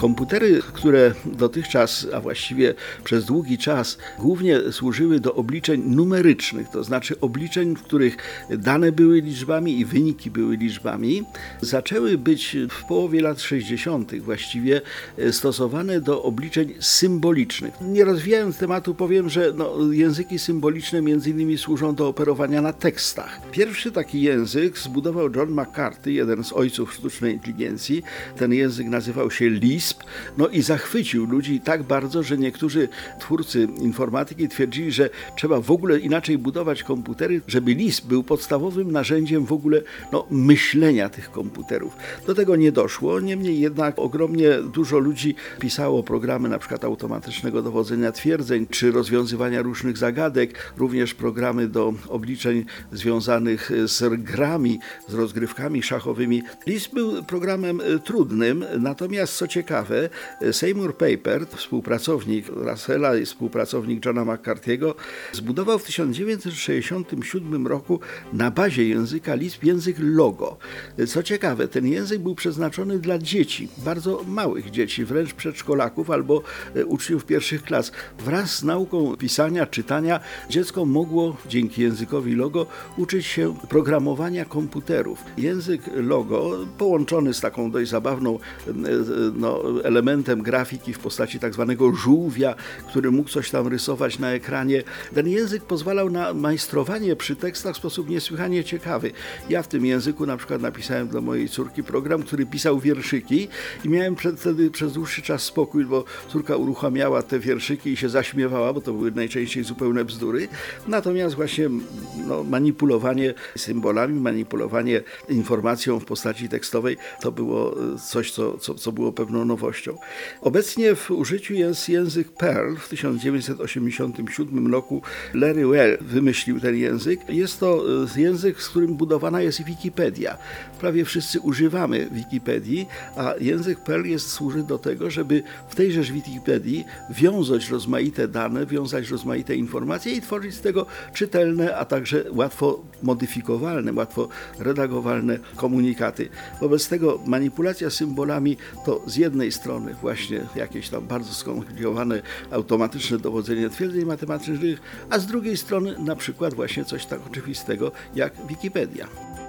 Komputery, które dotychczas, a właściwie przez długi czas, głównie służyły do obliczeń numerycznych, to znaczy obliczeń, w których dane były liczbami i wyniki były liczbami, zaczęły być w połowie lat 60. właściwie stosowane do obliczeń symbolicznych. Nie rozwijając tematu, powiem, że no, języki symboliczne między innymi służą do operowania na tekstach. Pierwszy taki język zbudował John McCarthy, jeden z ojców sztucznej inteligencji. Ten język nazywał się No i zachwycił ludzi tak bardzo, że niektórzy twórcy informatyki twierdzili, że trzeba w ogóle inaczej budować komputery, żeby Lisp był podstawowym narzędziem w ogóle no, myślenia tych komputerów. Do tego nie doszło, niemniej jednak ogromnie dużo ludzi pisało programy na przykład automatycznego dowodzenia twierdzeń, czy rozwiązywania różnych zagadek, również programy do obliczeń związanych z grami, z rozgrywkami szachowymi. Lisp był programem e, trudnym, natomiast co ciekawe, ciekawe, Seymour Papert, współpracownik Russella i współpracownik Johna McCarthy'ego, zbudował w 1967 roku na bazie języka Lisp język Logo. Co ciekawe, ten język był przeznaczony dla dzieci, bardzo małych dzieci, wręcz przedszkolaków albo e, uczniów pierwszych klas. Wraz z nauką pisania, czytania, dziecko mogło dzięki językowi Logo uczyć się programowania komputerów. Język Logo, połączony z taką dość zabawną e, no, elementem grafiki w postaci tak zwanego żółwia, który mógł coś tam rysować na ekranie. Ten język pozwalał na majstrowanie przy tekstach w sposób niesłychanie ciekawy. Ja w tym języku na przykład napisałem dla mojej córki program, który pisał wierszyki i miałem wtedy przez dłuższy czas spokój, bo córka uruchamiała te wierszyki i się zaśmiewała, bo to były najczęściej zupełne bzdury. Natomiast właśnie no, manipulowanie symbolami, manipulowanie informacją w postaci tekstowej to było coś, co, co, co było pewną nowością. Obecnie w użyciu jest język Perl. W 1987 roku Larry Well wymyślił ten język. Jest to e, język, z którym budowana jest Wikipedia. Prawie wszyscy używamy Wikipedii, a język Perl jest, służy do tego, żeby w tejże Wikipedii wiązać rozmaite dane, wiązać rozmaite informacje i tworzyć z tego czytelne, a także łatwo modyfikowalne, łatwo redagowalne komunikaty. Wobec tego manipulacja symbolami to z jednej jednej strony właśnie jakieś tam bardzo skomplikowane automatyczne dowodzenie twierdzeń matematycznych, a z drugiej strony na przykład właśnie coś tak oczywistego jak Wikipedia.